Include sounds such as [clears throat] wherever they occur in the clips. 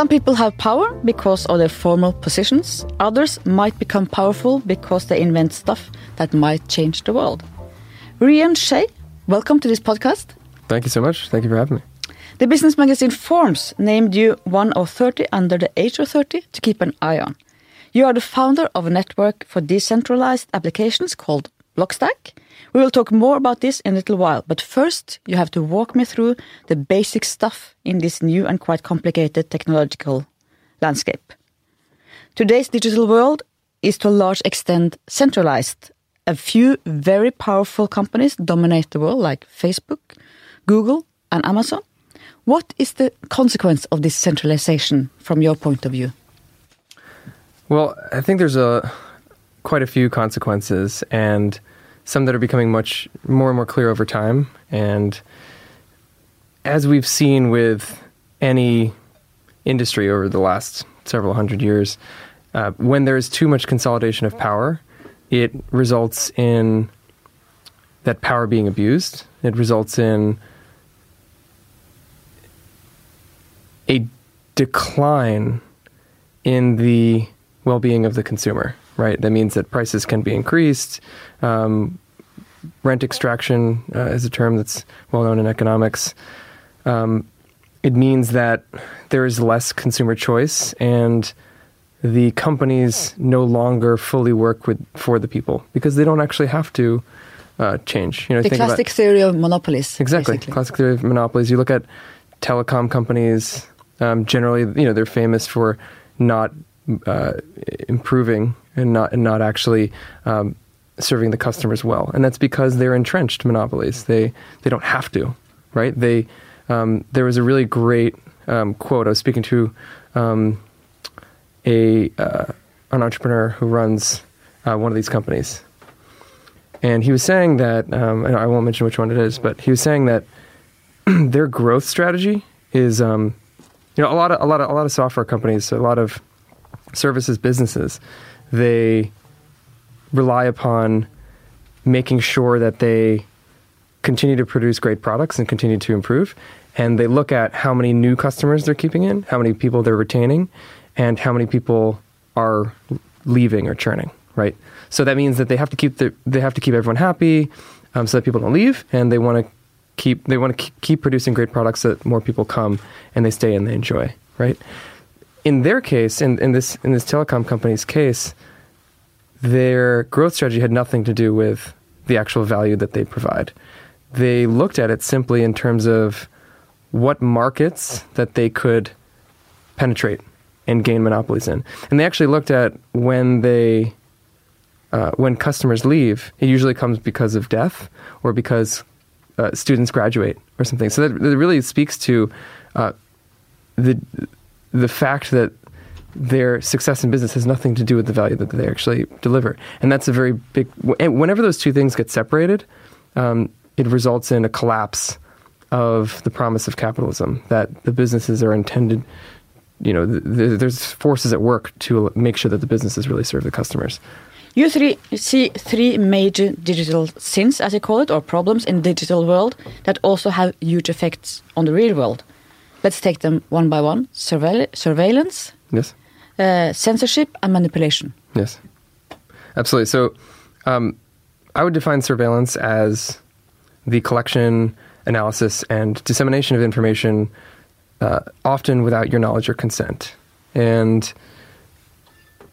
Some people have power because of their formal positions. Others might become powerful because they invent stuff that might change the world. Ryan Shea, welcome to this podcast. Thank you so much. Thank you for having me. The business magazine Forbes named you one of 30 under the age of 30 to keep an eye on. You are the founder of a network for decentralized applications called Blockstack. We will talk more about this in a little while, but first you have to walk me through the basic stuff in this new and quite complicated technological landscape. Today's digital world is to a large extent centralized. A few very powerful companies dominate the world, like Facebook, Google, and Amazon. What is the consequence of this centralization from your point of view? Well, I think there's a quite a few consequences, and some that are becoming much more and more clear over time. And as we've seen with any industry over the last several hundred years, uh, when there is too much consolidation of power, it results in that power being abused. It results in a decline in the well-being of the consumer. Right. That means that prices can be increased. Um, rent extraction uh, is a term that's well known in economics. Um, it means that there is less consumer choice and the companies no longer fully work with for the people because they don't actually have to uh, change. You know, the classic about, theory of monopolies. Exactly, basically. classic theory of monopolies. You look at telecom companies. Um, generally, you know, they're famous for not uh, improving and not and not actually um, serving the customers well, and that's because they're entrenched monopolies. They they don't have to, right? They um, there was a really great um, quote. I was speaking to um, a uh, an entrepreneur who runs uh, one of these companies, and he was saying that um, I won't mention which one it is, but he was saying that [clears throat] their growth strategy is um, you know a lot of a lot of a lot of software companies, a lot of services businesses, they rely upon making sure that they continue to produce great products and continue to improve. And they look at how many new customers they're keeping in, how many people they're retaining, and how many people are leaving or churning. Right. So that means that they have to keep the, they have to keep everyone happy, um, so that people don't leave, and they want to keep they want to keep producing great products so that more people come and they stay and they enjoy. Right. In their case, in, in this in this telecom company's case, their growth strategy had nothing to do with the actual value that they provide. They looked at it simply in terms of what markets that they could penetrate and gain monopolies in. And they actually looked at when they uh, when customers leave, it usually comes because of death or because uh, students graduate or something. So that, that really speaks to uh, the the fact that their success in business has nothing to do with the value that they actually deliver. And that's a very big, whenever those two things get separated, um, it results in a collapse of the promise of capitalism that the businesses are intended, you know, th- th- there's forces at work to make sure that the businesses really serve the customers. You three see three major digital sins, as you call it, or problems in the digital world that also have huge effects on the real world. Let's take them one by one. Surveil surveillance. Yes uh, censorship and manipulation. Yes, absolutely. So, um, I would define surveillance as the collection, analysis, and dissemination of information, uh, often without your knowledge or consent. And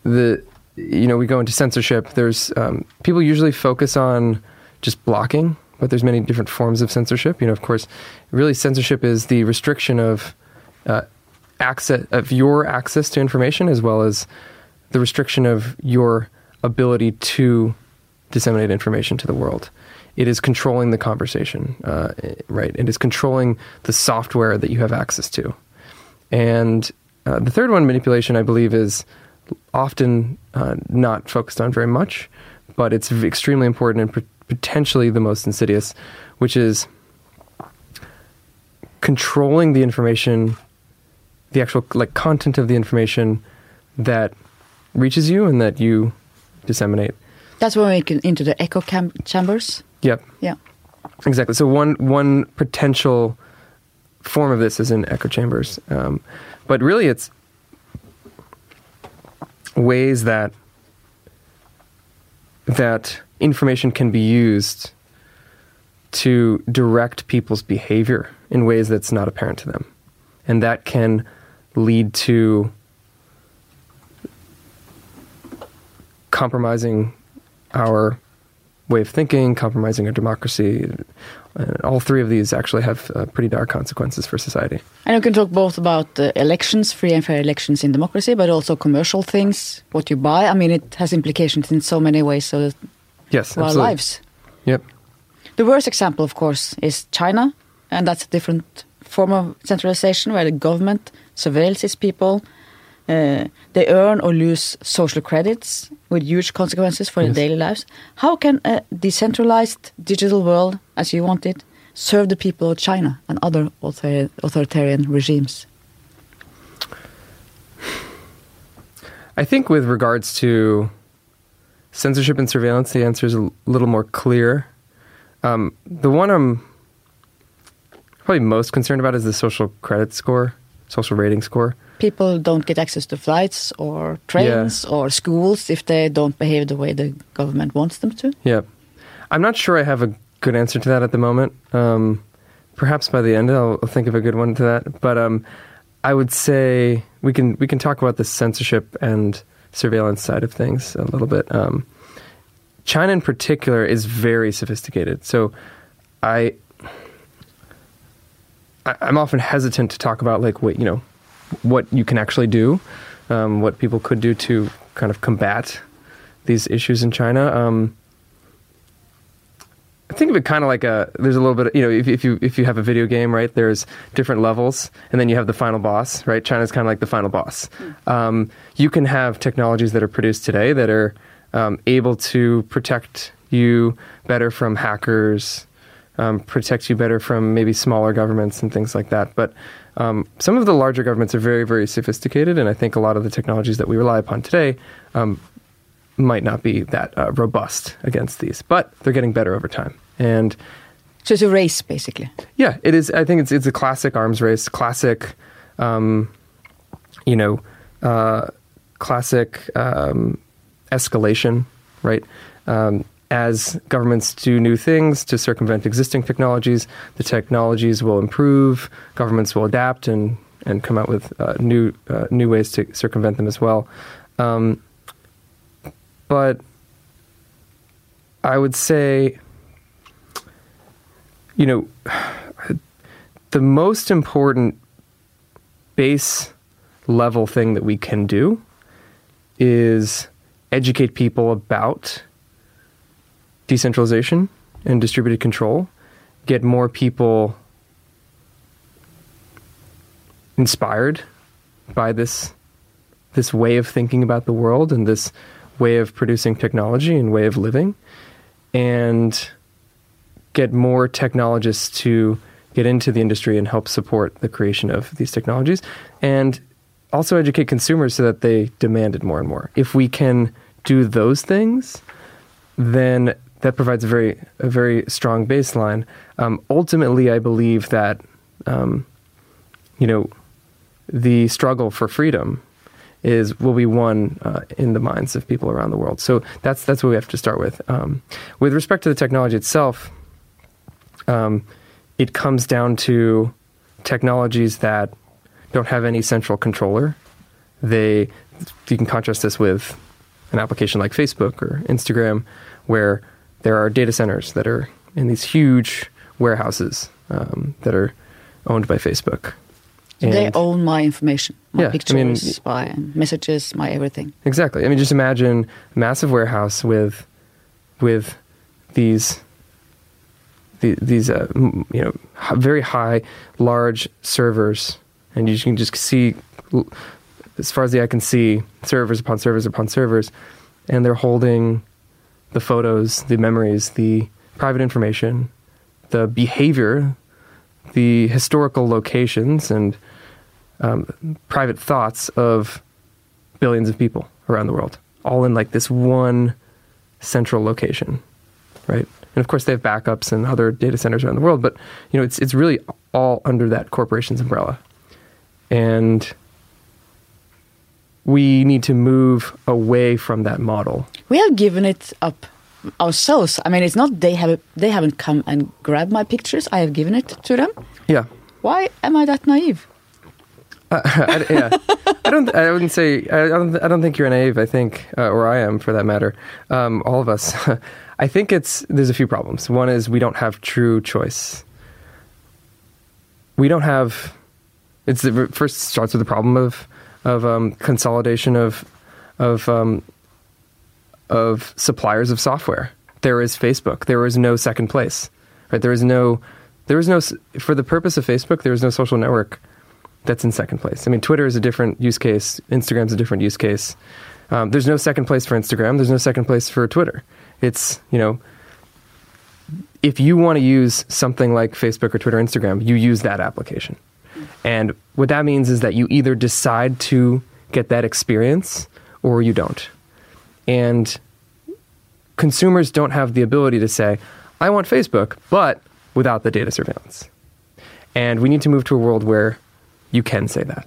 the you know we go into censorship. There's um, people usually focus on just blocking, but there's many different forms of censorship. You know, of course, really censorship is the restriction of uh, access of your access to information as well as the restriction of your ability to disseminate information to the world. It is controlling the conversation, uh, right? It is controlling the software that you have access to. And uh, the third one, manipulation, I believe, is often uh, not focused on very much, but it's extremely important and potentially the most insidious, which is controlling the information the actual like content of the information that reaches you and that you disseminate. That's when we get into the echo cam- chambers. Yep. Yeah. Exactly. So one one potential form of this is in echo chambers, um, but really it's ways that that information can be used to direct people's behavior in ways that's not apparent to them. And that can lead to compromising our way of thinking, compromising our democracy. And all three of these actually have uh, pretty dire consequences for society. And you can talk both about uh, elections, free and fair elections in democracy, but also commercial things, what you buy. I mean, it has implications in so many ways so yes, our lives. Yep. The worst example, of course, is China, and that's a different form of centralization where the government surveils its people. Uh, they earn or lose social credits with huge consequences for Yes. their daily lives. How can a decentralized digital world, as you want it, serve the people of China and other author- authoritarian regimes? I think with regards to censorship and surveillance, the answer is a little more clear. Um, the one I'm probably most concerned about is the social credit score, social rating score. People don't get access to flights or trains or schools if they don't behave the way the government wants them to. Yeah. I'm not sure I have a good answer to that at the moment. Um, perhaps by the end I'll, think of a good one to that. But um, I would say we can we can talk about the censorship and surveillance side of things a little bit. Um, China in particular is very sophisticated. So I I'm often hesitant to talk about like what you know what you can actually do, um, what people could do to kind of combat these issues in China. Um, I think of it kind of like a there's a little bit of, you know if, if you if you have a video game right there's different levels and then you have the final boss right? China's kind of like the final boss. Um, you can have technologies that are produced today that are um, able to protect you better from hackers um, protect you better from maybe smaller governments and things like that but um, some of the larger governments are very very sophisticated and I think a lot of the technologies that we rely upon today um, might not be that uh, robust against these, but they're getting better over time. And So it's a race, basically. yeah, it is. I think it's it's a classic arms race, classic, um, you know, uh, classic um, escalation, right? As governments do new things to circumvent existing technologies, the technologies will improve. Governments will adapt and and come out with uh, new uh, new ways to circumvent them as well. Um, but I would say, you know, [sighs] the most important base level thing that we can do is educate people about decentralization and distributed control, get more people inspired by this this way of thinking about the world and this way of producing technology and way of living and get more technologists to get into the industry and help support the creation of these technologies and also educate consumers so that they demand it more and more. If we can do those things, then that provides a very a very strong baseline. Um, ultimately, I believe that um, you know the struggle for freedom is will be won uh, in the minds of people around the world. So that's that's what we have to start with. Um, with respect to the technology itself, um, it comes down to technologies that don't have any central controller. They you can contrast this with an application like Facebook or Instagram, where there are data centers that are in these huge warehouses um, that are owned by Facebook. So they own my information, my Yeah, I mean, pictures, my messages, my everything. Exactly. I mean, just imagine a massive warehouse with with these the, these uh, you know very high, large servers, and you can just see as far as the eye can see servers upon servers upon servers, and they're holding the photos, the memories, the private information, the behavior, the historical locations, and um, private thoughts of billions of people around the world, all in like this one central location, right? And of course, they have backups and other data centers around the world, but you know, it's it's really all under that corporation's umbrella. And we need to move away from that model. We have given it up ourselves. I mean, it's not they have they haven't come and grabbed my pictures. I have given it to them. Yeah. Why am I that naive? [laughs] Uh, I, yeah, I don't. I wouldn't say. I don't. I don't think you're naive. I think, uh, or I am, for that matter. Um, all of us. [laughs] I think it's. There's a few problems. One is we don't have true choice. We don't have. It's the first starts with the problem of of um, consolidation of of um, of suppliers of software. There is Facebook. There is no second place. Right. There is no. There is no. For the purpose of Facebook, there is no social network that's in second place. I mean, Twitter is a different use case. Instagram's a different use case. Um, there's no second place for Instagram. There's no second place for Twitter. It's you know, if you want to use something like Facebook or Twitter, or Instagram, you use that application. And what that means is that you either decide to get that experience or you don't. And consumers don't have the ability to say, I want Facebook, but without the data surveillance. And we need to move to a world where you can say that.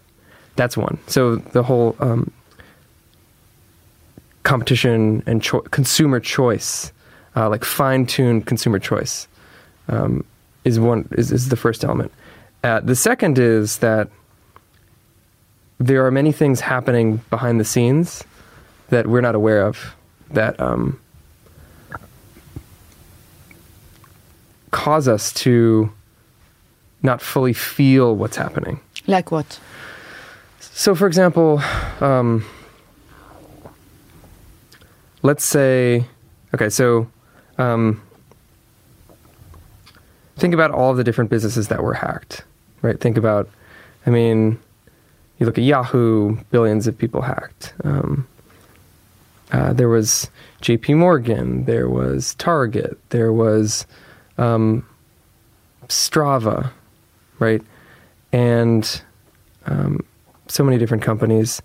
That's one. So the whole um, competition and cho- consumer choice, uh, like fine-tuned consumer choice, um, is one is, is the first element. Uh, the second is that there are many things happening behind the scenes that we're not aware of that um, cause us to not fully feel what's happening. Like what? So, for example, um, let's say, okay, so um, think about all the different businesses that were hacked, right? Think about, I mean, you look at Yahoo, billions of people hacked. Um, uh, there was J.P. Morgan, there was Target, there was um, Strava, right? And um, so many different companies.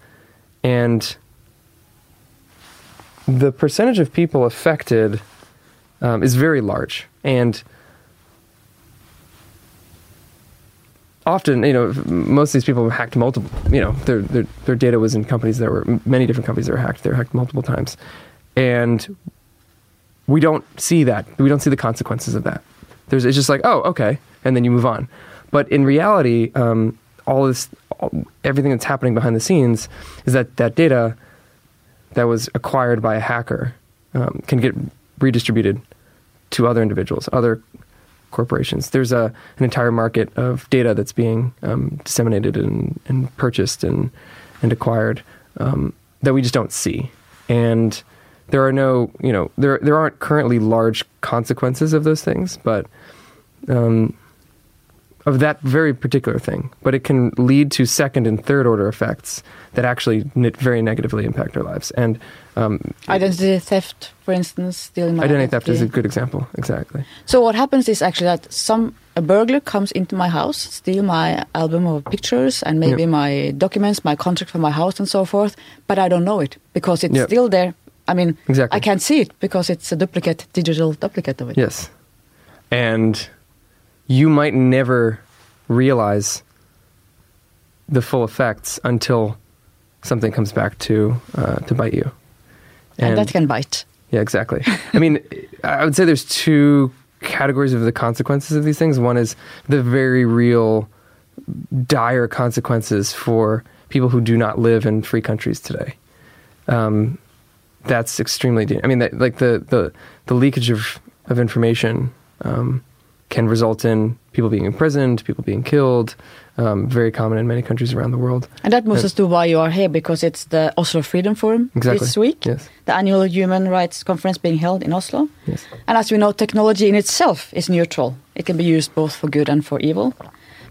And the percentage of people affected um, is very large. And often, you know, most of these people hacked multiple, you know, their, their, their data was in companies that were, many different companies that were hacked. They were hacked multiple times. And we don't see that. We don't see the consequences of that. There's, it's just like, oh, okay. And then you move on. But in reality, um, all this, all, everything that's happening behind the scenes is that that data that was acquired by a hacker um, can get redistributed to other individuals, other corporations. There's a an entire market of data that's being um, disseminated and, and, purchased and and acquired um, that we just don't see. And there are no, you know, there there aren't currently large consequences of those things, but um, of that very particular thing, but it can lead to second and third order effects that actually very negatively impact our lives. And um, identity theft, for instance, stealing my identity, theft is a good example. Exactly. So what happens is actually that some a burglar comes into my house, steal my album of pictures and maybe yep. my documents, my contract for my house and so forth, but I don't know it because it's yep. still there. I mean, exactly. I can't see it because it's a duplicate, digital duplicate of it. Yes, and you might never realize the full effects until something comes back to uh, to bite you. And, and that can bite. Yeah, exactly. I mean, I would say there's two categories of the consequences of these things. One is the very real, dire consequences for people who do not live in free countries today. Um, that's extremely. I mean, that, like the, the the leakage of of information um, can result in people being imprisoned, people being killed. Um, very common in many countries around the world. And that moves us to why you are here, because it's the Oslo Freedom Forum exactly. this week, yes. the annual human rights conference being held in Oslo. Yes. And as we know, technology in itself is neutral. It can be used both for good and for evil.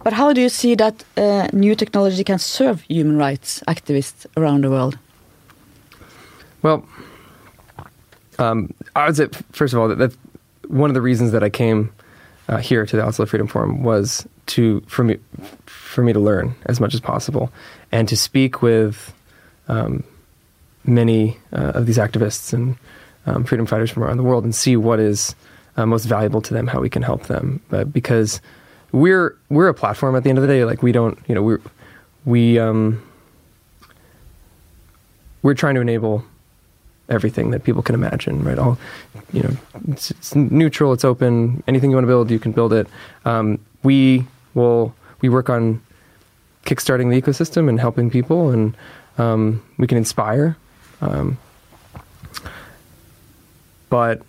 But how do you see that uh, new technology can serve human rights activists around the world? Well, um, I would say, first of all, that, that one of the reasons that I came uh, here to the Oslo Freedom Forum was to for me for me to learn as much as possible and to speak with um, many uh, of these activists and um, freedom fighters from around the world and see what is uh, most valuable to them, how we can help them. But because we're we're a platform at the end of the day, like we don't, you know, we we um, we're trying to enable everything that people can imagine, right? All, you know, it's, it's neutral, it's open. Anything you want to build, you can build it. Um, we will we work on kickstarting the ecosystem and helping people, and um, we can inspire. Um, but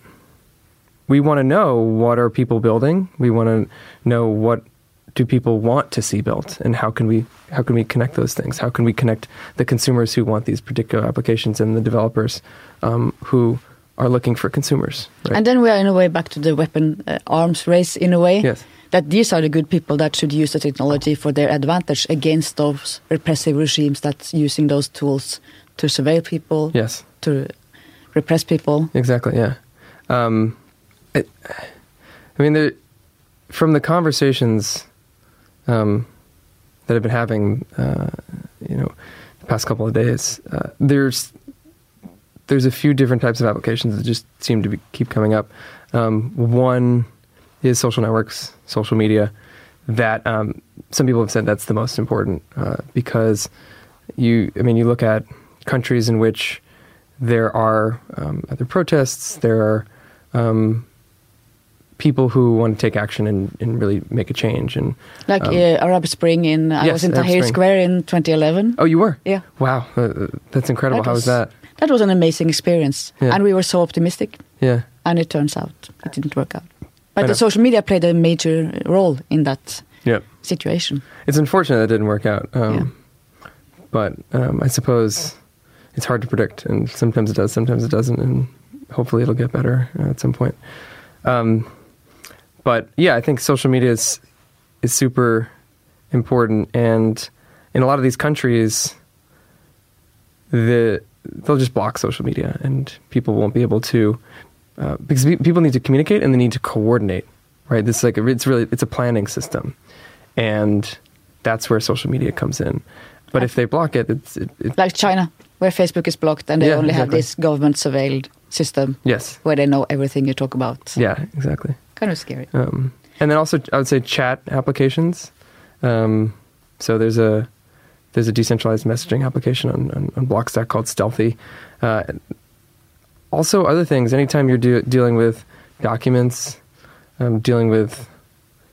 we want to know what are people building. We want to know what do people want to see built, and how can we how can we connect those things? How can we connect the consumers who want these particular applications and the developers um, who are looking for consumers? Right? And then we are in a way back to the weapon uh, arms race in a way. Yes. That these are the good people that should use the technology for their advantage against those repressive regimes that's using those tools to surveil people, yes, to repress people. exactly. Yeah. Um, it, I mean, there, from the conversations um, that I've been having, uh, you know, the past couple of days, uh, there's there's a few different types of applications that just seem to be, keep coming up. Um, one is social networks, social media. That um, some people have said that's the most important uh, because you, I mean, you look at countries in which there are um, other protests, there are um, people who want to take action and, and really make a change. And Like um, uh, Arab Spring in, I Yes, was in Tahrir Square in 2011. oh, you were? Yeah. Wow, uh, that's incredible. That How was was- that? That was an amazing experience. Yeah. And we were so optimistic. Yeah. And it turns out it didn't work out. But the social media played a major role in that Yep. situation. It's unfortunate that didn't work out. Um, Yeah. But um, I suppose it's hard to predict, and sometimes it does, sometimes it doesn't, and hopefully it'll get better uh, at some point. Um, but yeah, I think social media is is super important, and in a lot of these countries, the they'll just block social media, and people won't be able to uh, because pe- people need to communicate and they need to coordinate. Right? This is like a, it's really it's a planning system, and that's where social media comes in. But if they block it, it's it, it, Like China, where Facebook is blocked and they Yeah, only have this government surveilled system yes, where they know everything you talk about. yeah, exactly. Kind of scary. Um, and then also, I would say chat applications. Um, so there's a there's a decentralized messaging application on, on, on Blockstack called Stealthy. Uh, also, other things. Anytime you're de- dealing with documents, um, dealing with,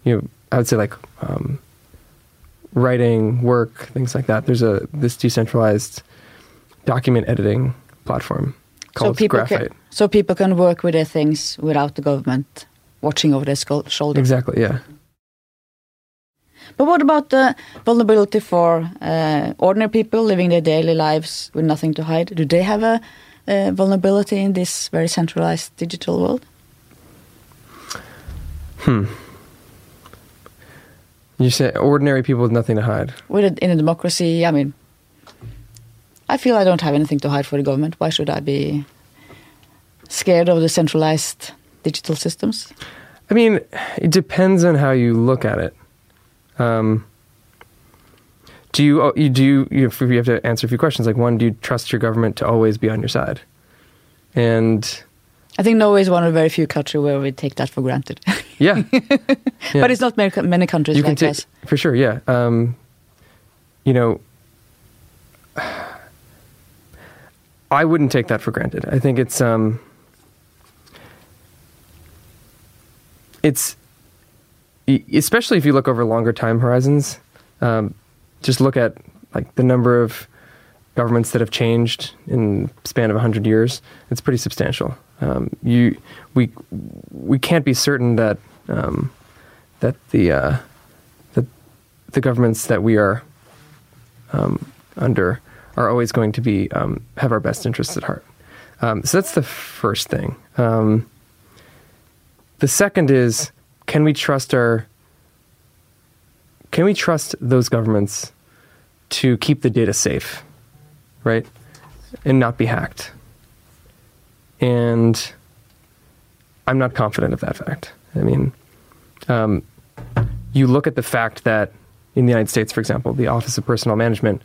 you know, I would say like um, writing, work, things like that. There's a this decentralized document editing platform called people Graphite. can, so people can work with their things without the government watching over their shoulder. Exactly. Yeah. But what about the vulnerability for uh, ordinary people living their daily lives with nothing to hide? Do they have a, uh vulnerability in this very centralized digital world? Hmm. You say ordinary people with nothing to hide. With it, in a democracy, I mean, I feel I don't have anything to hide for the government. Why should I be scared of the centralized digital systems? I mean, it depends on how you look at it. Um, do you, oh, you do you, you have you have to answer a few questions? Like one, do you trust your government to always be on your side? And I think Norway is one of the very few countries where we take that for granted. yeah, [laughs] Yeah. but it's not many, many countries you can like take us. for sure. Yeah, um, you know, I wouldn't take that for granted. I think it's um, it's especially if you look over longer time horizons. Um, just look at like the number of governments that have changed in span of 100 years it's pretty substantial um, you we we can't be certain that um, that the uh, the the governments that we are um, under are always going to be um, have our best interests at heart um, so that's the first thing um, the second is can we trust our can we trust those governments to keep the data safe right? And not be hacked. And I'm not confident of that fact. I mean, um, you look at the fact that in the United States, for example, the Office of Personnel Management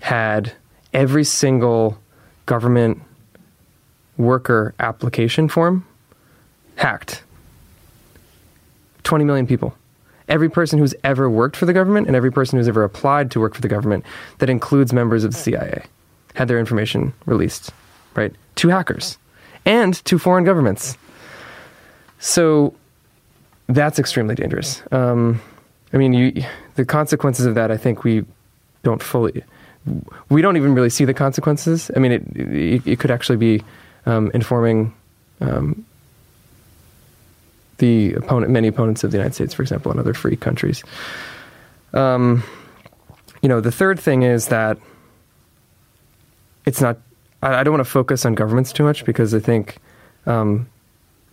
had every single government worker application form hacked. 20 million people. Every person who's ever worked for the government and every person who's ever applied to work for the government, that includes members of the CIA, had their information released, right? To hackers and to foreign governments. So that's extremely dangerous. Um, I mean, you, the consequences of that, I think we don't fully, we don't even really see the consequences. I mean, it, it, it could actually be um, informing um, the opponent, many opponents of the United States, for example, and other free countries. Um, you know, the third thing is that it's not. I, I don't want to focus on governments too much because I think um,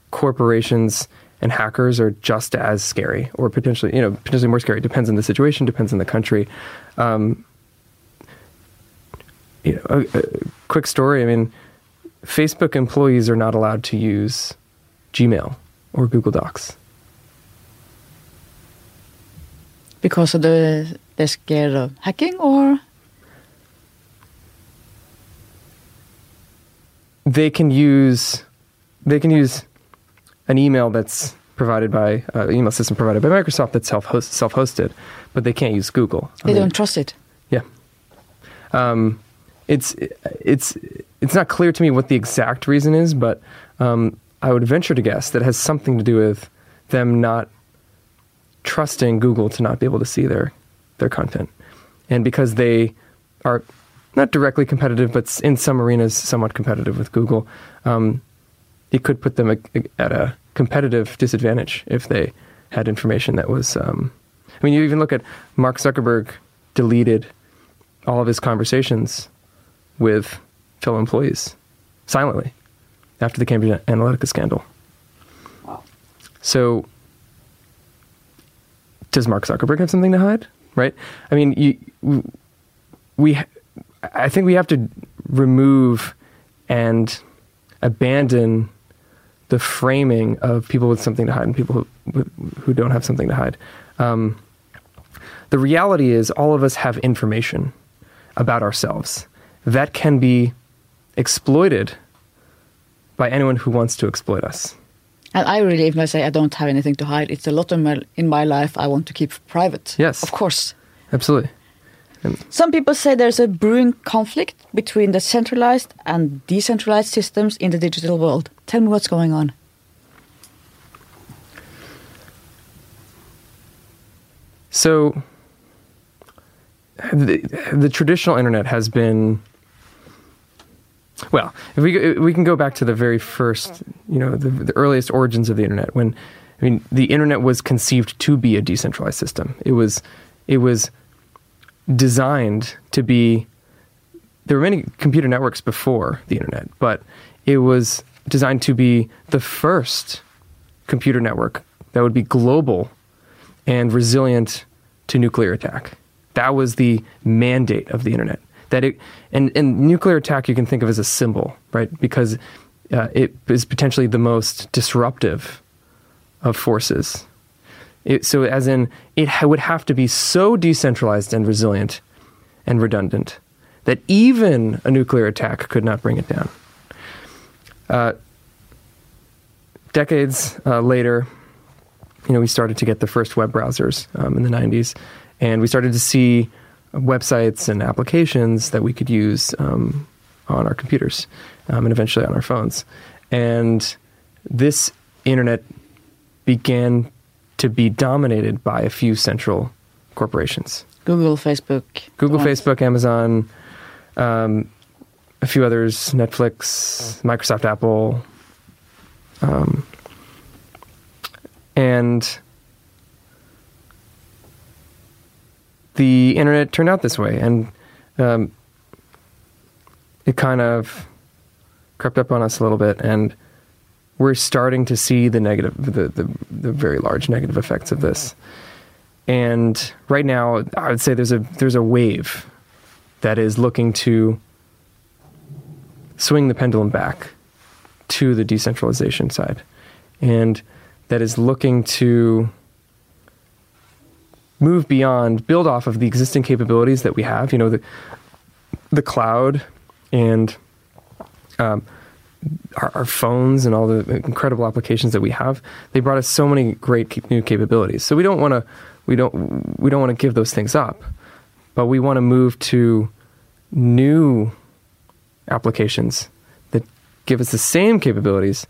corporations and hackers are just as scary, or potentially, you know, potentially more scary. Depends on the situation, depends on the country. Um, you know, a, a quick story. I mean, Facebook employees are not allowed to use Gmail or Google Docs. Because of the they're scared of hacking or they can use they can use an email that's provided by uh, email system provided by Microsoft that's self self hosted, but they can't use Google. They I mean, don't trust it. Yeah. Um, it's it's it's not clear to me what the exact reason is, but um, I would venture to guess that has something to do with them not trusting Google to not be able to see their their content, and because they are not directly competitive, but in some arenas somewhat competitive with Google, um, it could put them at a competitive disadvantage if they had information that was. Um, I mean, you even look at Mark Zuckerberg deleted all of his conversations with fellow employees silently after the Cambridge Analytica scandal. Wow. So, does Mark Zuckerberg have something to hide? Right? I mean, you, we, I think we have to remove and abandon the framing of people with something to hide and people who, who don't have something to hide. Um, the reality is, all of us have information about ourselves that can be exploited by anyone who wants to exploit us. And I really, if I say I don't have anything to hide, it's a lot of my, in my life I want to keep private. Yes. Of course. Absolutely. And Some people say there's a brewing conflict between the centralized and decentralized systems in the digital world. Tell me what's going on. So, the, the traditional internet has been well, if we we can go back to the very first, you know, the, the earliest origins of the internet. When I mean, the internet was conceived to be a decentralized system. It was it was designed to be. There were many computer networks before the internet, but it was designed to be the first computer network that would be global and resilient to nuclear attack. That was the mandate of the internet that it and, and nuclear attack you can think of as a symbol, right? Because uh, it is potentially the most disruptive of forces. It, so, as in, it ha- would have to be so decentralized and resilient and redundant that even a nuclear attack could not bring it down. Uh, decades uh, later, you know, we started to get the first web browsers um, in the 90s, and we started to see websites and applications that we could use um, on our computers um, and eventually on our phones. And this internet began to be dominated by a few central corporations Google, Facebook. Google, Facebook, Amazon, um, a few others, Netflix, Microsoft, Apple. Um, and the internet turned out this way, and um, it kind of crept up on us a little bit, and we're starting to see the negative, the, the, the very large negative effects of this. And right now, I would say there's a there's a wave that is looking to swing the pendulum back to the decentralization side, and that is looking to move beyond, build off of the existing capabilities that we have. You know, the the cloud and um, our, our, phones and all the incredible applications that we have. They brought us so many great new capabilities. So we don't want to we don't we don't want to give those things up, but we want to move to new applications that give us the same capabilities,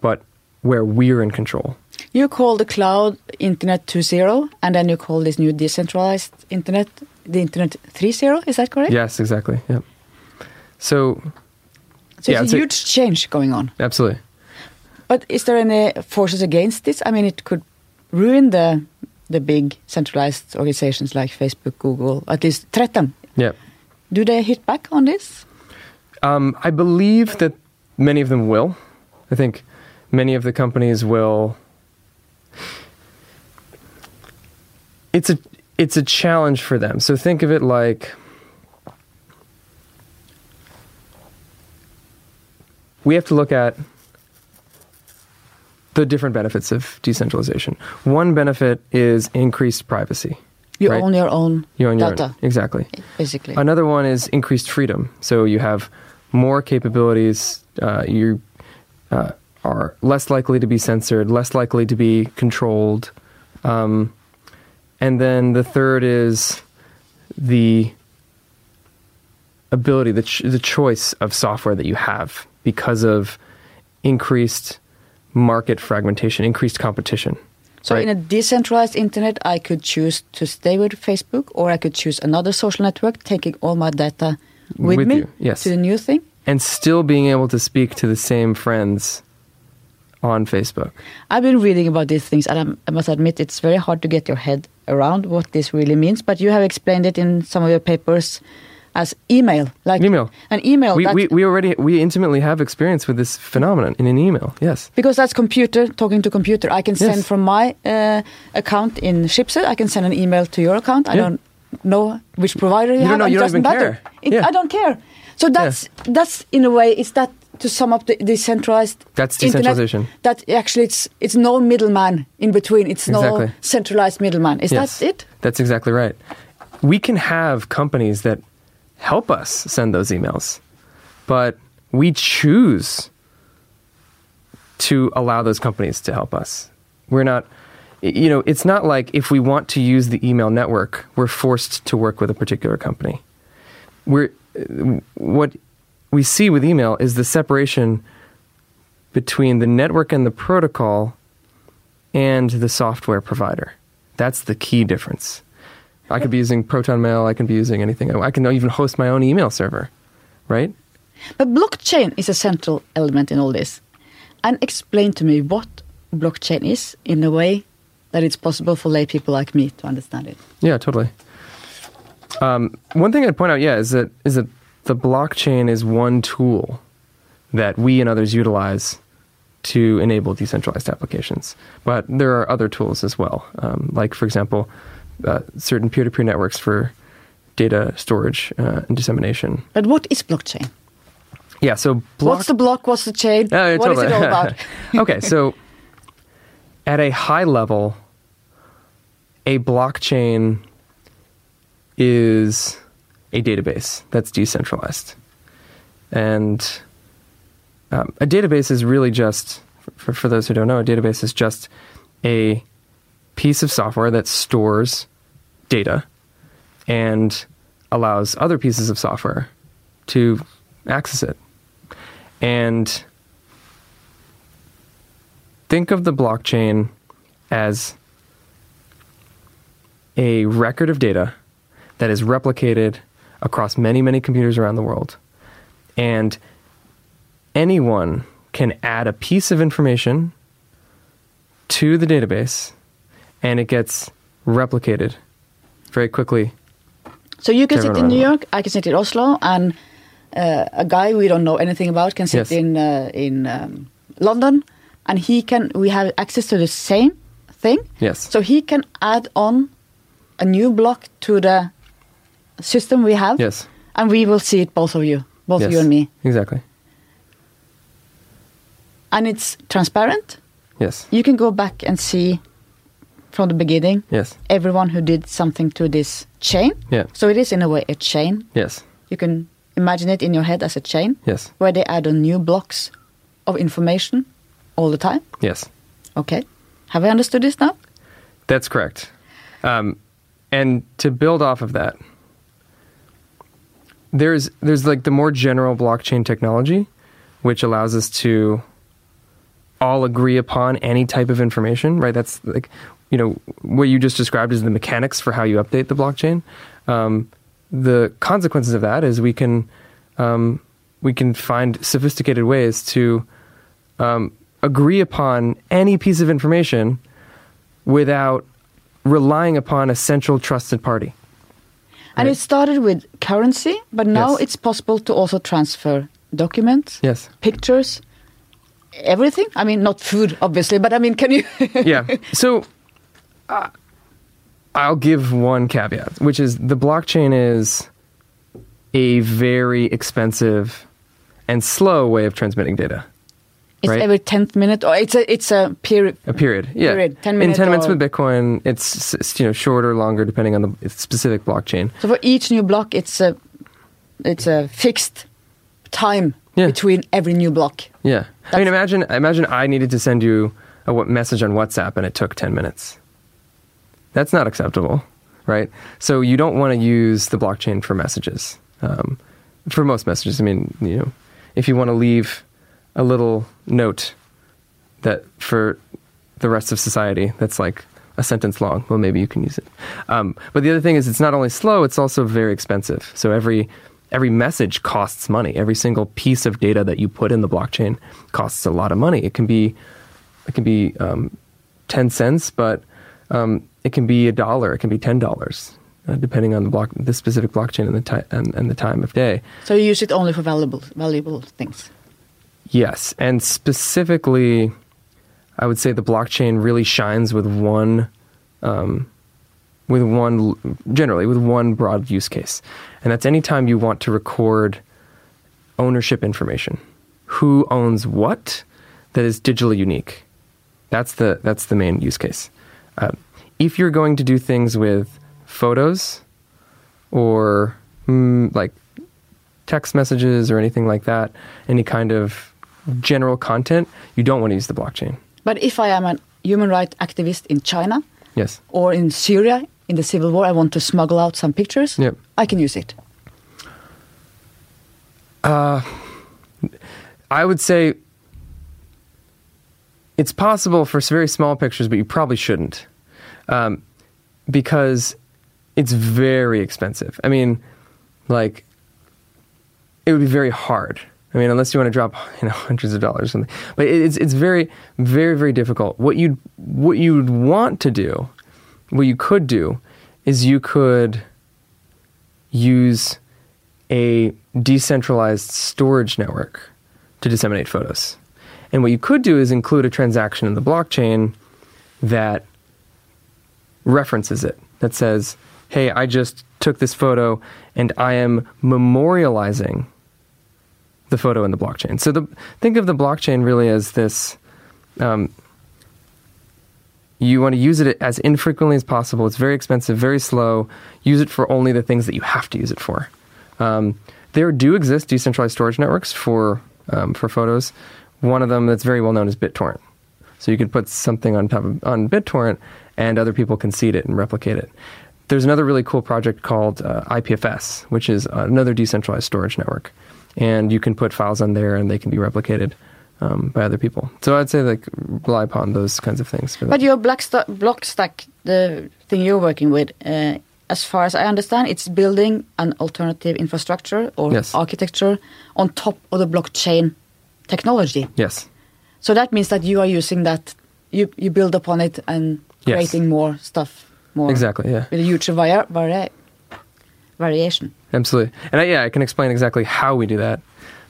but where we're in control. You call the cloud Internet 2.0, and then you call this new decentralized Internet the Internet 3.0. Is that correct? Yes, exactly. Yep. So, So yeah, it's a a- huge change going on. absolutely. But is there any forces against this? I mean, it could ruin the the big centralized organizations like Facebook, Google, at least threaten. Yep. Do they hit back on this? Um, I believe that many of them will. I think many of the companies will. It's a it's a challenge for them. So think of it like we have to look at the different benefits of decentralization. One benefit is increased privacy. You right? own your own You own your own- data, exactly. basically. Another one is increased freedom. So you have more capabilities. Uh, you uh, are less likely to be censored, less likely to be controlled. Um, and then the third is the ability, the, ch- the choice of software that you have because of increased market fragmentation, increased competition. So right? in a decentralized internet, I could choose to stay with Facebook, or I could choose another social network, taking all my data with, With me you, yes. to the new thing. and still being able to speak to the same friends on Facebook. I've been reading about these things, and I'm, I must admit it's very hard to get your head around what this really means. But you have explained it in some of your papers as email, like Email. an email. we, we, we already we intimately have experience with this phenomenon in an email. Yes. because that's computer talking to computer. I can send Yes. from my uh, account in Schibsted. I can send an email to your account. I Yeah. don't know which provider you, You don't have. know, you it don't doesn't matter. care. It- Yeah. I don't care. So that's that's in a way is that to sum up the decentralized. That's internet, decentralization. that actually it's it's no middleman in between. It's no centralized middleman. Is yes. that it? That's exactly right. We can have companies that help us send those emails, but we choose to allow those companies to help us. We're not you know, it's not like if we want to use the email network, we're forced to work with a particular company. We're uh, what we see with email is the separation between the network and the protocol and the software provider. That's the key difference. I could be using Proton Mail, I can be using anything. I can even host my own email server, right? But blockchain is a central element in all this. And explain to me what blockchain is in a way that it's possible for lay people like me to understand it. Yeah, totally. Um, one thing I'd point out, yeah, is that is that the blockchain is one tool that we and others utilize to enable decentralized applications. But there are other tools as well, um, like for example, uh, certain peer-to-peer networks for data storage uh, and dissemination. But what is blockchain? Yeah, so block- What's the block? What's the chain? Oh, what is totally. it all [laughs] about? okay, so at a high level, a blockchain is a database that's decentralized. And um, a database is really just, for, for those who don't know, a database is just a piece of software that stores data and allows other pieces of software to access it. And think of the blockchain as a record of data that is replicated across many, many computers around the world. And anyone can add a piece of information to the database and it gets replicated very quickly. So you can sit in New. York, I can sit in Oslo, and uh, a guy we don't know anything about can sit Yes. in uh, in um, London, and he can. We have access to the same thing. Yes. So he can add on a new block to the system we have. Yes. And we will see it, both of you, both yes. you and me, Exactly. and it's transparent. Yes. You can go back and see from the beginning Yes. everyone who did something to this chain. Yeah. So it is in a way a chain. Yes. You can imagine it in your head as a chain Yes. where they add on new blocks of information all the time. Yes. Okay. Have I understood this now? That's correct. Um, and to build off of that, there's there's like the more general blockchain technology, which allows us to all agree upon any type of information. Right. That's like you know what you just described is the mechanics for how you update the blockchain. Um, the consequences of that is we can um, we can find sophisticated ways to um, agree upon any piece of information without relying upon a central trusted party. And Right. it started with currency, but now Yes. it's possible to also transfer documents, Yes. pictures, everything. I mean, not food, obviously, but I mean, can you? [laughs] yeah. So uh, I'll give one caveat, which is the blockchain is a very expensive and slow way of transmitting data. It's right? every tenth minute, or it's a it's a period. A period, yeah. Period. 10 In ten minutes with Bitcoin, it's s- you know shorter, longer, depending on the specific blockchain. So for each new block, it's a it's a fixed time Yeah. between every new block. Yeah. I mean, imagine imagine I needed to send you a message on WhatsApp and it took 10 minutes. That's not acceptable, right? So you don't want to use the blockchain for messages. Um, for most messages, I mean, you know, if you want to leave a little note that for the rest of society that's like a sentence long, well, maybe you can use it. Um, but the other thing is, it's not only slow; it's also very expensive. So every every message costs money. Every single piece of data that you put in the blockchain costs a lot of money. It can be it can be um, ten cents, but um, it can be a dollar. It can be ten dollars, uh, depending on the block, the specific blockchain and the ti- and, and the time of day. So you use it only for valuable valuable things. Yes, and specifically, I would say the blockchain really shines with one, um, with one generally with one broad use case, and that's anytime you want to record ownership information, who owns what, that is digitally unique. That's the that's the main use case. Uh, if you're going to do things with photos, or mm, like text messages or anything like that, any kind of general content, you don't want to use the blockchain. But if I am a human rights activist in China Yes. or in Syria in the civil war, I want to smuggle out some pictures. Yep. I can use it. I would say it's possible for very small pictures, but you probably shouldn't, um, because it's very expensive. I mean, like it would be very hard. I mean, unless you want to drop you know [laughs] hundreds of dollars or something. But it's it's very very very difficult. What you what you'd want to do, what you could do, is you could use a decentralized storage network to disseminate photos. And what you could do is include a transaction in the blockchain that references it, that says, hey, I just took this photo and I am memorializing the photo in the blockchain. So the, think of the blockchain really as this. Um, you want to use it as infrequently as possible. It's very expensive, very slow. Use it for only the things that you have to use it for. Um, there do exist decentralized storage networks for um, for photos. One of them that's very well known is BitTorrent. So you can put something on top of on BitTorrent, and other people can seed it and replicate it. There's another really cool project called uh, IPFS, which is another decentralized storage network, and you can put files on there, and they can be replicated um, by other people. So I'd say like rely upon those kinds of things. For. But your Blocksta- Blockstack, the thing you're working with, uh, as far as I understand, it's building an alternative infrastructure or Yes. architecture on top of the blockchain technology. yes, So that means that you are using that, you, you build upon it and Yes. creating more stuff, more exactly. Yeah. with a huge vari- vari- variation. Absolutely. And I, yeah, I can explain exactly how we do that.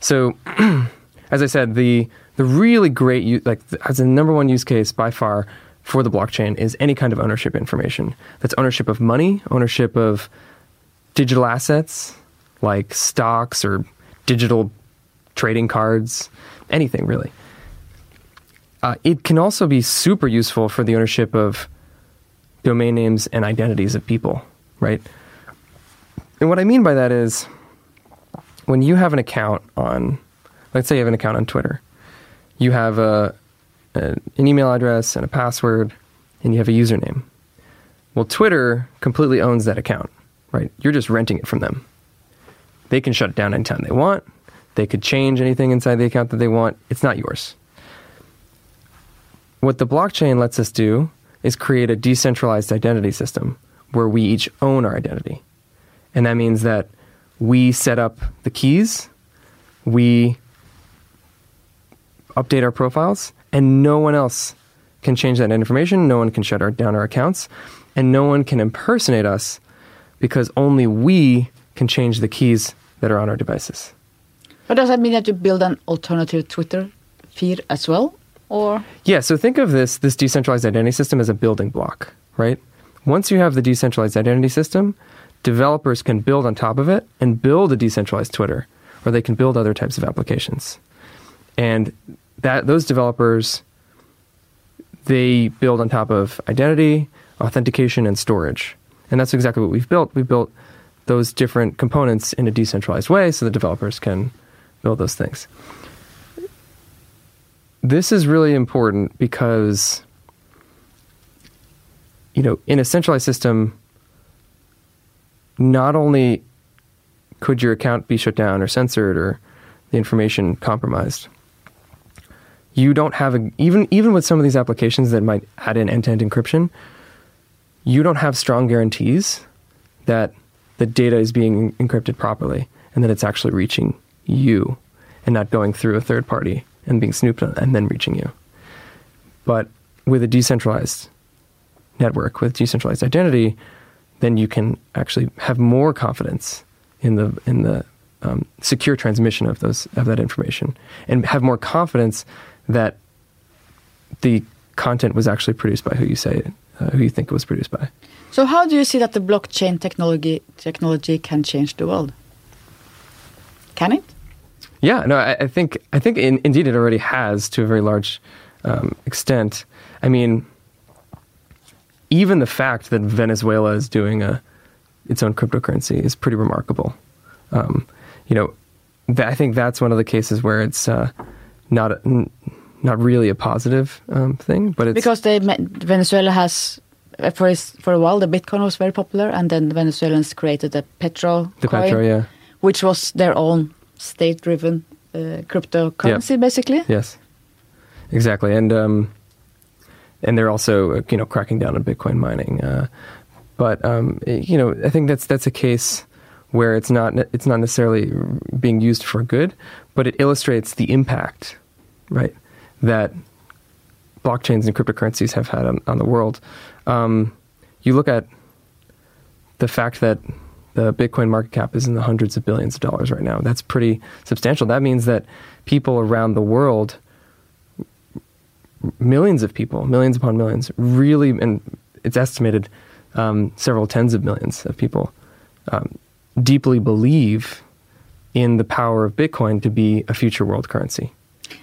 So, [clears throat] as I said, the the really great like as the number one use case by far for the blockchain is any kind of ownership information. That's ownership of money, ownership of digital assets like stocks or digital trading cards, anything really. Uh, it can also be super useful for the ownership of domain names and identities of people, right? And what I mean by that is when you have an account on, let's say you have an account on Twitter, you have a, a, an email address and a password, and you have a username. Well, Twitter completely owns that account, right? You're just renting it from them. They can shut it down anytime they want. They could change anything inside the account that they want. It's not yours. What the blockchain lets us do is create a decentralized identity system where we each own our identity. And that means that we set up the keys, we update our profiles, and no one else can change that information. No one can shut our, down our accounts, and no one can impersonate us because only we can change the keys that are on our devices. But does that mean that you build an alternative Twitter feed as well? Or Yeah, so think of this this decentralized identity system as a building block, right? Once you have the decentralized identity system, developers can build on top of it and build a decentralized Twitter, or they can build other types of applications. And that those developers they build on top of identity, authentication, and storage. And that's exactly what we've built. We've built those different components in a decentralized way so the developers can build those things. This is really important because, you know, in a centralized system, not only could your account be shut down or censored or the information compromised, you don't have a, even even with some of these applications that might add in end-to-end encryption, you don't have strong guarantees that the data is being encrypted properly and that it's actually reaching you and not going through a third party and being snooped on and then reaching you. But with a decentralized network with decentralized identity, then you can actually have more confidence in the in the um, secure transmission of those of that information and have more confidence that the content was actually produced by who you say uh, who you think it was produced by. so how do you see that the blockchain technology technology can change the world? Can it? Yeah, no, I, I think I think in, indeed it already has to a very large um, extent. I mean, even the fact that Venezuela is doing a its own cryptocurrency is pretty remarkable. Um, you know, th- I think that's one of the cases where it's uh, not a, n- not really a positive um, thing, but it's Because they Venezuela has uh, for his, for a while the Bitcoin was very popular, and then the Venezuelans created the Petro the coin, Petro, yeah, which was their own state-driven uh, cryptocurrency, basically. yes, exactly, and um, and they're also uh, you know cracking down on Bitcoin mining, uh, but um, you know I think that's that's a case where it's not it's not necessarily being used for good, but it illustrates the impact, right, that blockchains and cryptocurrencies have had on, on the world. Um, you look at the fact that the Bitcoin market cap is in the hundreds of billions of dollars right now. That's pretty substantial. That means that people around the world, millions of people, millions upon millions, really, and it's estimated um, several tens of millions of people, um, deeply believe in the power of Bitcoin to be a future world currency.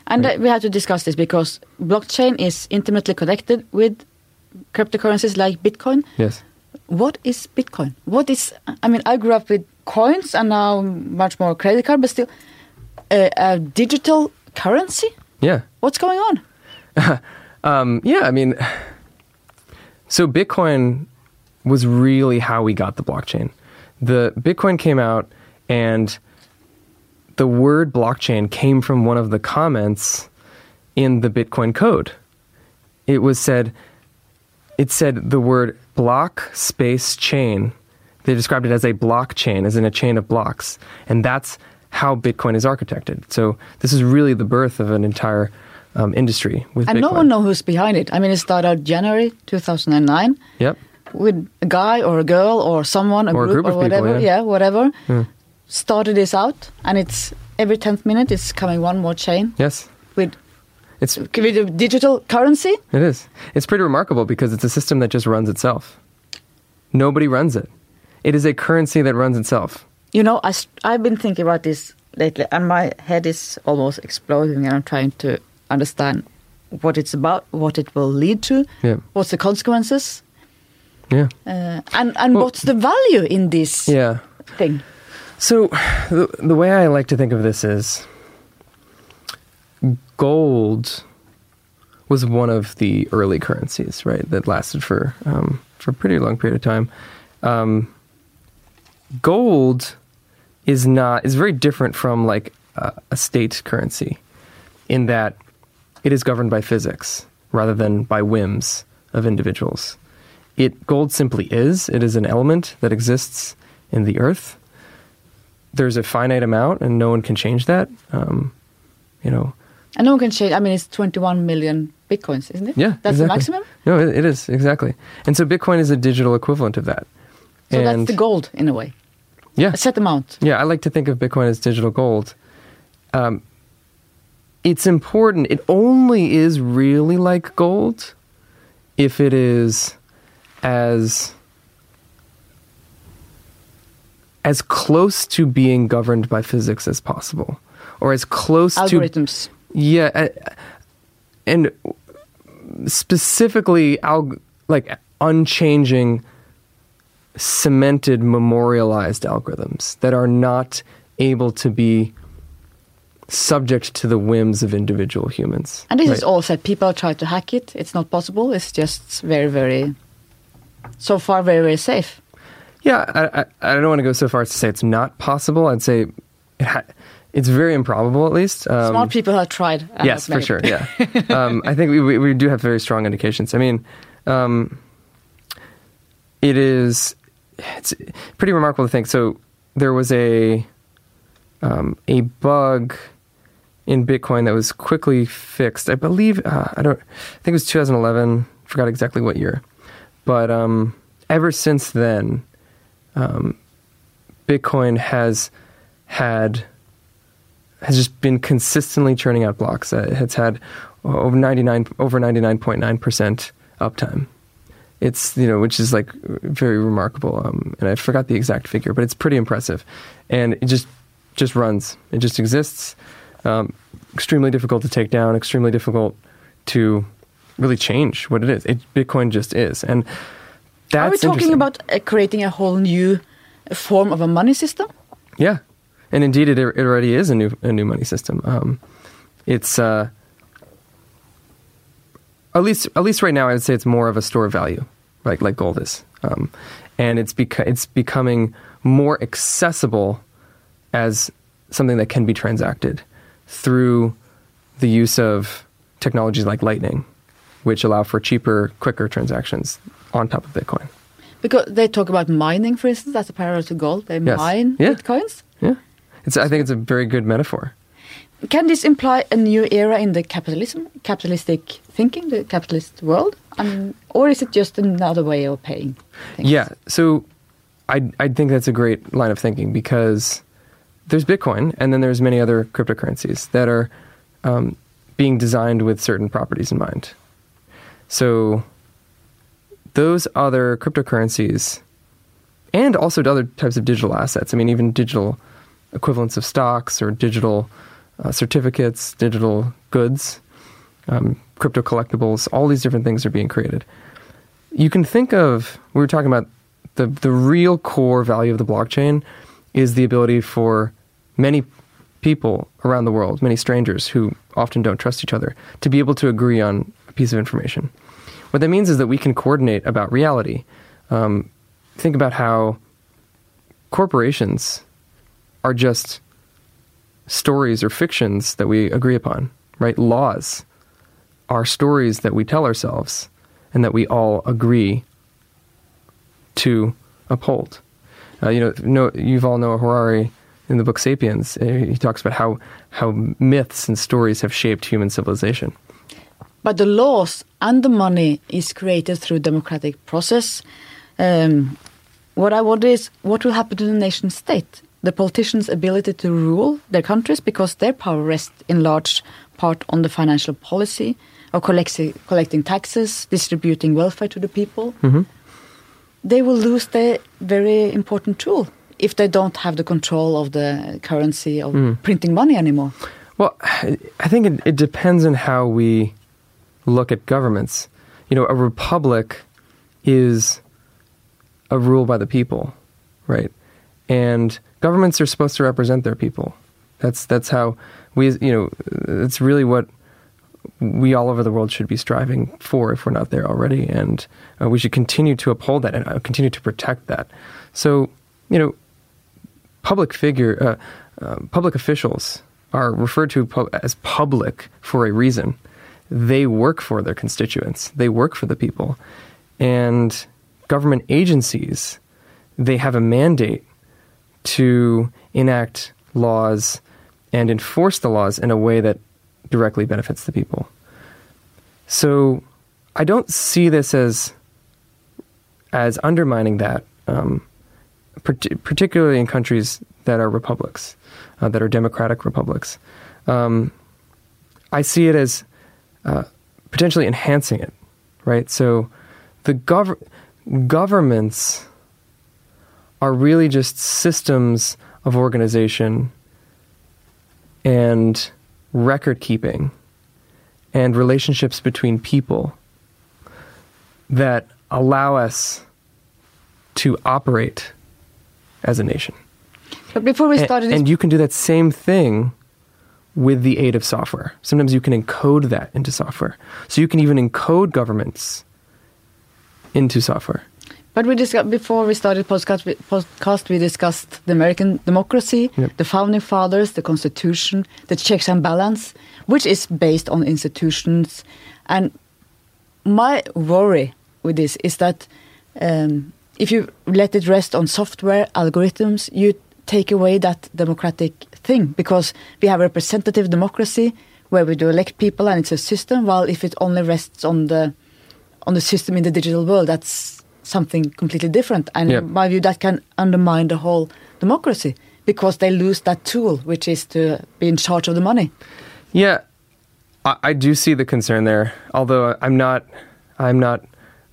And uh, we have to discuss this because blockchain is intimately connected with cryptocurrencies like Bitcoin. Yes. What is Bitcoin? What is? I mean, I grew up with coins and now much more credit card, but still, uh, a digital currency. Yeah. What's going on? [laughs] Um, yeah, I mean, so Bitcoin was really how we got the blockchain. The Bitcoin came out, and the word blockchain came from one of the comments in the Bitcoin code. It was said, it said the word block space chain. They described it as a blockchain, as in a chain of blocks, and that's how Bitcoin is architected. So this is really the birth of an entire um, industry with And Bitcoin. no one knows who's behind it. I mean, it started out January 2009 Yep. with a guy or a girl or someone, a Or a group, group of or people, whatever. yeah. whatever. Yeah. Started this out, and it's every 10th minute it's coming one more chain Yes. with It's with a digital currency. it is. It's pretty remarkable because it's a system that just runs itself. Nobody runs it. It is a currency that runs itself. You know, I, I, have been thinking about this lately, and my head is almost exploding, and I'm trying to understand what it's about, what it will lead to, Yeah. what's the consequences, Yeah. uh, and and Well- what's the value in this Yeah. thing. So the, the way I like to think of this is gold was one of the early currencies, right? That lasted for um, for a pretty long period of time. Um, gold is not is very different from like a, a state currency in that it is governed by physics rather than by whims of individuals. It gold simply is. It is an element that exists in the earth. There's a finite amount, and no one can change that. Um, you know, And no one can change. I mean, it's 21 million bitcoins, isn't it? yeah, That's exactly. the maximum? No, it, it is exactly. And so Bitcoin is a digital equivalent of that. So and that's the gold in a way. yeah, A set amount. Yeah, I like to think of Bitcoin as digital gold. Um, it's important. It only is really like gold if it is as as close to being governed by physics as possible, or as close to Algorithms. yeah, uh, and specifically, alg- like unchanging, cemented, memorialized algorithms that are not able to be subject to the whims of individual humans. And this is all said. People try to hack it. It's not possible. It's just very, very, so far, very, very safe. Yeah, I, I, I don't want to go so far as to say it's not possible. I'd say it ha- it's very improbable, at least. Um, Smart people have tried. yes, have for sure. Yeah, [laughs] um, I think we, we we do have very strong indications. I mean, um, it is it's pretty remarkable to think. So there was a um, a bug in Bitcoin that was quickly fixed. I believe uh, I don't. I think it was 2011. Forgot exactly what year, but um, ever since then, um, Bitcoin has had has just been consistently churning out blocks. Uh, it's had over 99 over 99.9 percent uptime. It's you know which is like very remarkable. Um, and I forgot the exact figure, but it's pretty impressive. And it just just runs. It just exists. Um, extremely difficult to take down. Extremely difficult to really change what it is. It, Bitcoin just is. And that's Are we talking about uh, creating a whole new form of a money system? Yeah, and indeed, it, it already is a new a new money system. Um, it's uh, at least at least right now, I'd say it's more of a store of value, like like gold is, um, and it's beca- it's becoming more accessible as something that can be transacted through the use of technologies like Lightning, which allow for cheaper, quicker transactions on top of Bitcoin. Because they talk about mining, for instance, that's a parallel to gold. They Yes. mine Yeah. bitcoins. Yeah, it's I think it's a very good metaphor. Can this imply a new era in the capitalism, capitalistic thinking, the capitalist world? I mean, or is it just another way of paying? Things? Yeah. So I I think that's a great line of thinking because there's Bitcoin and then there's many other cryptocurrencies that are um, being designed with certain properties in mind. So those other cryptocurrencies and also other types of digital assets. I mean, even digital equivalents of stocks or digital uh, certificates, digital goods, um, crypto collectibles. All these different things are being created. You can think of we were talking about the the real core value of the blockchain is the ability for many people around the world, many strangers who often don't trust each other, to be able to agree on a piece of information. What that means is that we can coordinate about reality. Um, think about how corporations are just stories or fictions that we agree upon, right? Laws are stories that we tell ourselves and that we all agree to uphold. Uh, you know, no, Yuval Noah Harari in the book *Sapiens*. uh, He talks about how how myths and stories have shaped human civilization. But the laws and the money is created through democratic process. Um, what I wonder is what will happen to the nation state, the politicians' ability to rule their countries, because their power rests in large part on the financial policy of collecting, collecting taxes, distributing welfare to the people. They will lose their very important tool if they don't have the control of the currency of printing money anymore. Well, I think it, it depends on how we look at governments. You know, a republic is a rule by the people, right? And governments are supposed to represent their people. That's that's how we, you know, it's really what we all over the world should be striving for if we're not there already, and uh, we should continue to uphold that and uh, continue to protect that. So, you know, public figure, uh, uh, public officials are referred to as public for a reason. They work for their constituents. They work for the people, and government agencies they have a mandate to enact laws and enforce the laws in a way that directly benefits the people. So I don't see this as as undermining that, um, part- particularly in countries that are republics, uh, that are democratic republics. Um, I see it as uh, potentially enhancing it, right? So the gov- governments are really just systems of organization and record keeping and relationships between people that allow us to operate as a nation. But before we started this and you can do that same thing with the aid of software. Sometimes you can encode that into software. So you can even encode governments into software. But we discussed before we started podcast. We, podcast, we discussed the American democracy, Yep. the founding fathers, the constitution, the checks and balance, which is based on institutions. And my worry with this is that um, if you let it rest on software algorithms, you take away that democratic thing because we have representative democracy where we do elect people and it's a system. While if it only rests on the on the system in the digital world, that's something completely different. And in my view, that can undermine the whole democracy because they lose that tool, which is to be in charge of the money. Yeah, I, I do see the concern there. Although I'm not, I'm not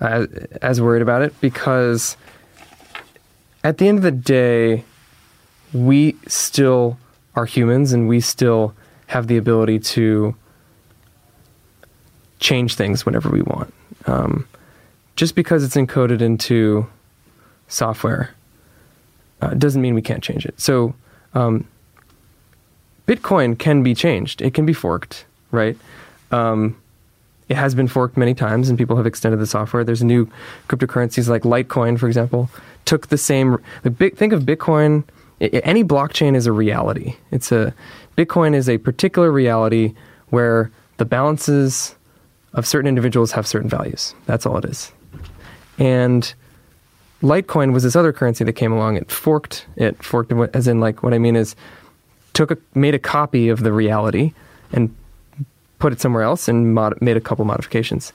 as worried about it because at the end of the day, we still are humans and we still have the ability to change things whenever we want. Um, just because it's encoded into software uh, doesn't mean we can't change it. So. Um, Bitcoin can be changed. It can be forked, right? Um, it has been forked many times, and people have extended the software. There's new cryptocurrencies like Litecoin, for example, took the same. The big, think of Bitcoin. Any blockchain is a reality. It's a Bitcoin is a particular reality where the balances of certain individuals have certain values. That's all it is. And Litecoin was this other currency that came along. It forked it forked as in like what I mean is took a made a copy of the reality and put it somewhere else and mod, made a couple modifications,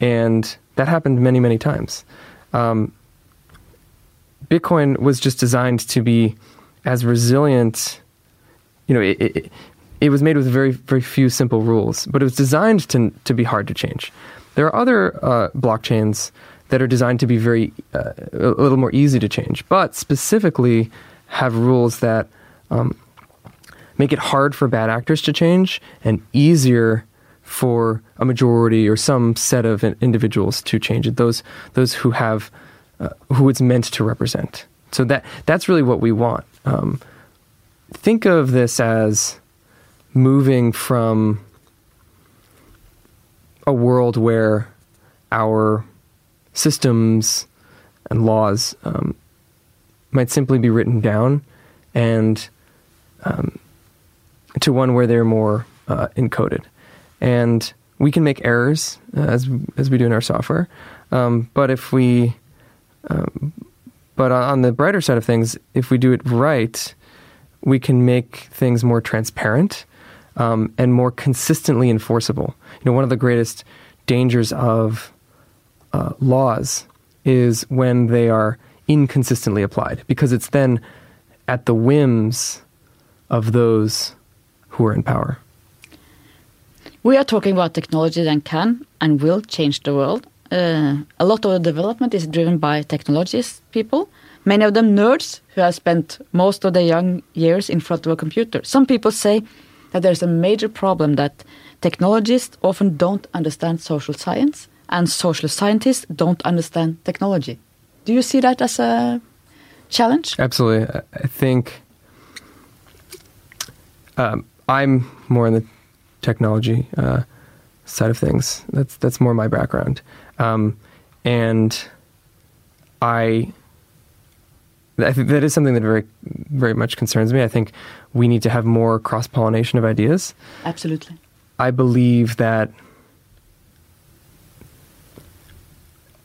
and that happened many many times. Um, Bitcoin was just designed to be as resilient. You know, it, it, it was made with very very few simple rules, but it was designed to to be hard to change. There are other uh, blockchains that are designed to be very uh, a little more easy to change, but specifically have rules that um, make it hard for bad actors to change and easier for a majority or some set of individuals to change it. Those those who have uh, who it's meant to represent. So that that's really what we want. Um, think of this as moving from a world where our systems and laws um, might simply be written down and um, to one where they're more uh, encoded. And we can make errors uh, as as we do in our software, um, but if we, um, but on the brighter side of things, if we do it right, we can make things more transparent um, and more consistently enforceable. You know, one of the greatest dangers of uh, laws is when they are inconsistently applied, because it's then at the whims of those who are in power. We are talking about technology that can and will change the world. Uh, a lot of the development is driven by technologists, people, many of them nerds who have spent most of their young years in front of a computer. Some people say that there's a major problem that technologists often don't understand social science and social scientists don't understand technology. Do you see that as a challenge? Absolutely. I- I think um, I'm more in the technology uh, side of things. That's that's more my background, um, and I I think that is something that very, very much concerns me. I think we need to have more cross pollination of ideas. Absolutely. I believe that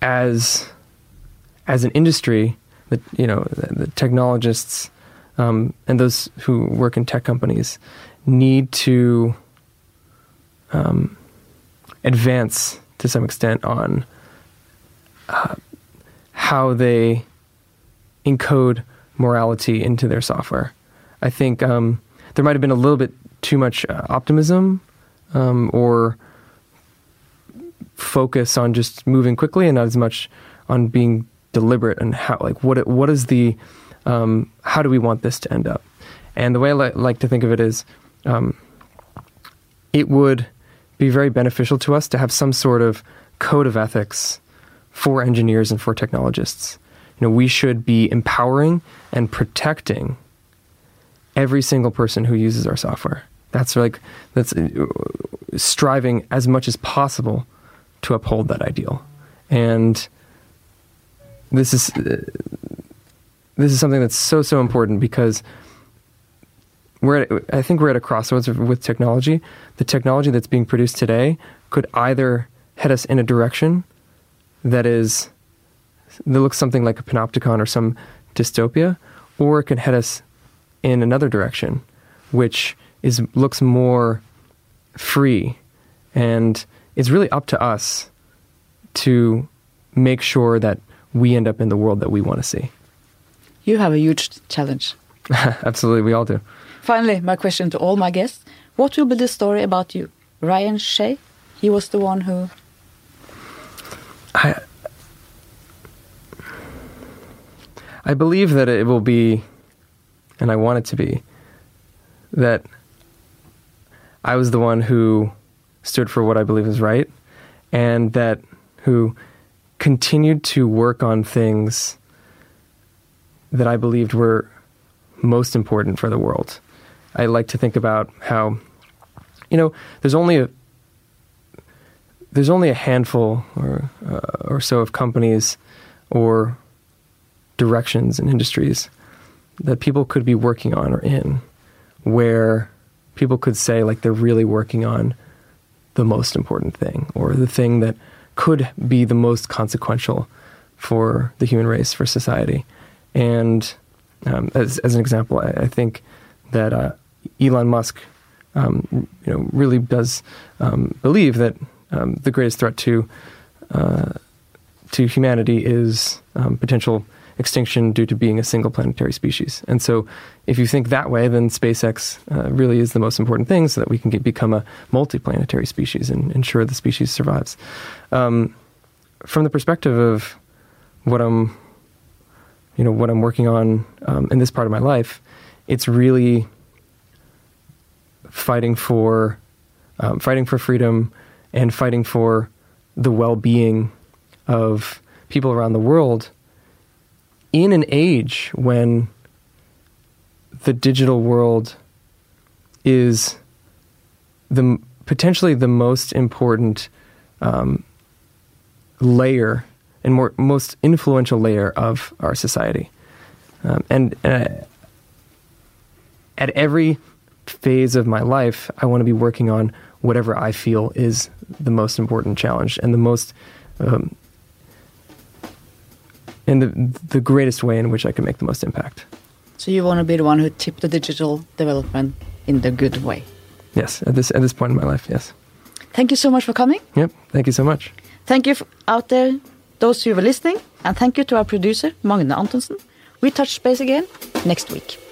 as as an industry, that you know, the, the technologists um, and those who work in tech companies need to um, advance to some extent on uh, how they encode morality into their software. I think um, there might have been a little bit too much uh, optimism um, or focus on just moving quickly and not as much on being deliberate and how like what what is the um, how do we want this to end up and the way I li- like to think of it is um, it would be very beneficial to us to have some sort of code of ethics for engineers and for technologists you know we should be empowering and protecting every single person who uses our software that's like that's uh, striving as much as possible to uphold that ideal. And this is uh, this is something that's so so important because we're at, I think we're at a crossroads with technology. The technology that's being produced today could either head us in a direction that is that looks something like a panopticon or some dystopia, or it can head us in another direction, which is looks more free and it's really up to us to make sure that we end up in the world that we want to see. You have a huge challenge. [laughs] Absolutely, we all do. Finally, my question to all my guests What will be the story about you? Ryan Shea, he was the one who. I, I believe that it will be, and I want it to be, that I was the one who stood for what I believe is right, and that who continued to work on things that I believed were most important for the world. I like to think about how, you know, there's only a there's only a handful or uh, or so of companies or directions and industries that people could be working on or in where people could say like they're really working on the most important thing or the thing that could be the most consequential for the human race, for society. And um, as, as an example, I, I think that uh, Elon Musk, um, you know, really does um, believe that um, the greatest threat to uh, to humanity is um, potential extinction due to being a single planetary species. And so, if you think that way, then SpaceX uh, really is the most important thing so that we can get, become a multi-planetary species and ensure the species survives. Um, from the perspective of what I'm, you know, what I'm working on um, in this part of my life, it's really fighting for, um, fighting for freedom and fighting for the well-being of people around the world in an age when the digital world is the potentially the most important um, layer and more most influential layer of our society, um, and uh, at every phase of my life, I want to be working on whatever I feel is the most important challenge and the most um, in the the greatest way in which I can make the most impact. So you want to be the one who tip the digital development in the good way. Yes, at this at this point in my life, yes. Thank you so much for coming. Yep, thank you so much. Thank you out there, those who were listening, and thank you to our producer Magne Antonsen. We touch base again next week.